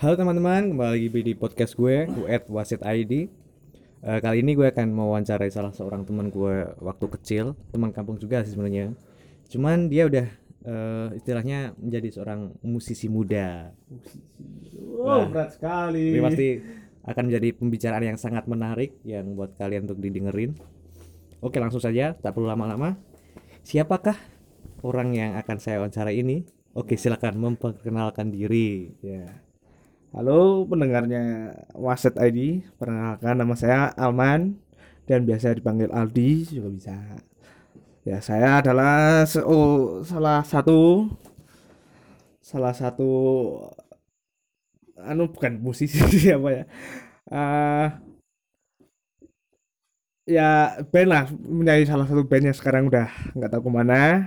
Halo teman-teman, kembali lagi di podcast gue, Ued Wasit ID. Eh, kali ini gue akan mewawancarai salah seorang teman gue waktu kecil, teman kampung juga sih sebenarnya. Cuman dia udah eh, istilahnya menjadi seorang musisi muda. Wow, berat sekali. Ini pasti akan menjadi pembicaraan yang sangat menarik yang buat kalian untuk didengerin. Oke, langsung saja, tak perlu lama-lama. Siapakah orang yang akan saya wawancarai ini? Oke, silakan memperkenalkan diri. Ya. Halo pendengarnya Waset ID, perkenalkan nama saya Alman dan biasa dipanggil Aldi juga bisa. Ya, saya adalah oh, salah satu salah satu anu bukan musisi apa ya. Eh, ya band lah menjadi salah satu band yang sekarang udah nggak tahu ke mana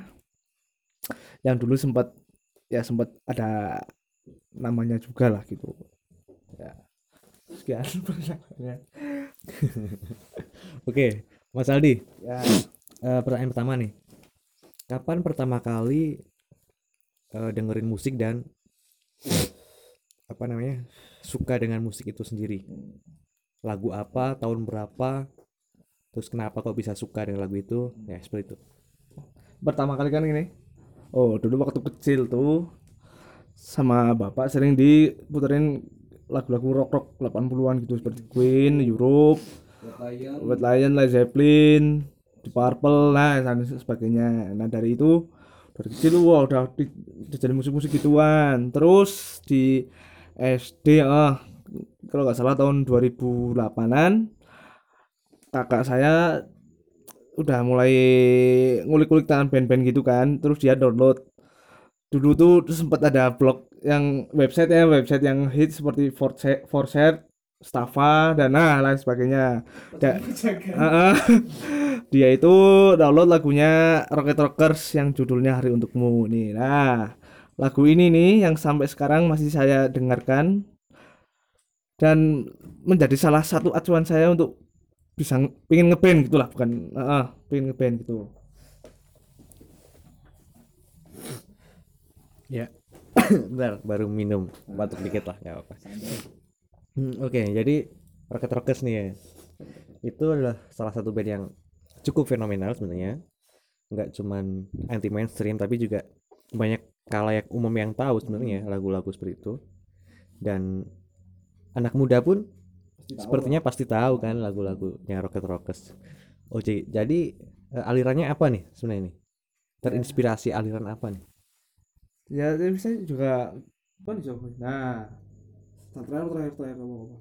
yang dulu sempat ya sempat ada namanya juga lah gitu ya sekian perkenalkannya Oke, Mas Aldi, ya eh, pertanyaan pertama nih. Kapan pertama kali eh, dengerin musik dan apa namanya suka dengan musik itu sendiri? Lagu apa, tahun berapa, terus kenapa kok bisa suka dengan lagu itu? Ya seperti itu. pertama kali kan ini oh dulu waktu kecil tuh sama bapak sering diputerin lagu-lagu rock rock 80-an gitu seperti Queen, Europe, White Lion, Led Zeppelin, Deep Purple, nah dan sebagainya. Nah dari itu dari kecil wah udah di, jadi musik-musik gituan. Terus di SD ah kalau nggak salah tahun 2008-an kakak saya udah mulai ngulik-ngulik tangan band-band gitu kan. Terus dia download dulu tuh sempat ada blog yang website ya website yang hit seperti Forset, Staffa dan nah lain sebagainya. Da- dia itu download lagunya Rocket Rockers yang judulnya Hari Untukmu nih. Nah, lagu ini nih yang sampai sekarang masih saya dengarkan dan menjadi salah satu acuan saya untuk bisa pingin ngeband gitulah bukan heeh, pingin ngeband gitu. Ya. Bentar, baru minum batuk dikit lah, nggak apa-apa. Hmm, Oke, jadi Rocket Rockers nih ya. Itu adalah salah satu band yang cukup fenomenal sebenarnya. Nggak cuman anti mainstream tapi juga banyak kalayak umum yang tahu sebenarnya lagu-lagu seperti itu. Dan anak muda pun sepertinya pasti tahu kan lagu-lagunya Rocket Rockers. Oh, jadi, eh, alirannya apa nih sebenarnya nih? Terinspirasi aliran apa nih? Ya, bisa juga kan dijawab. Nah, terakhir terakhir terakhir kamu apa?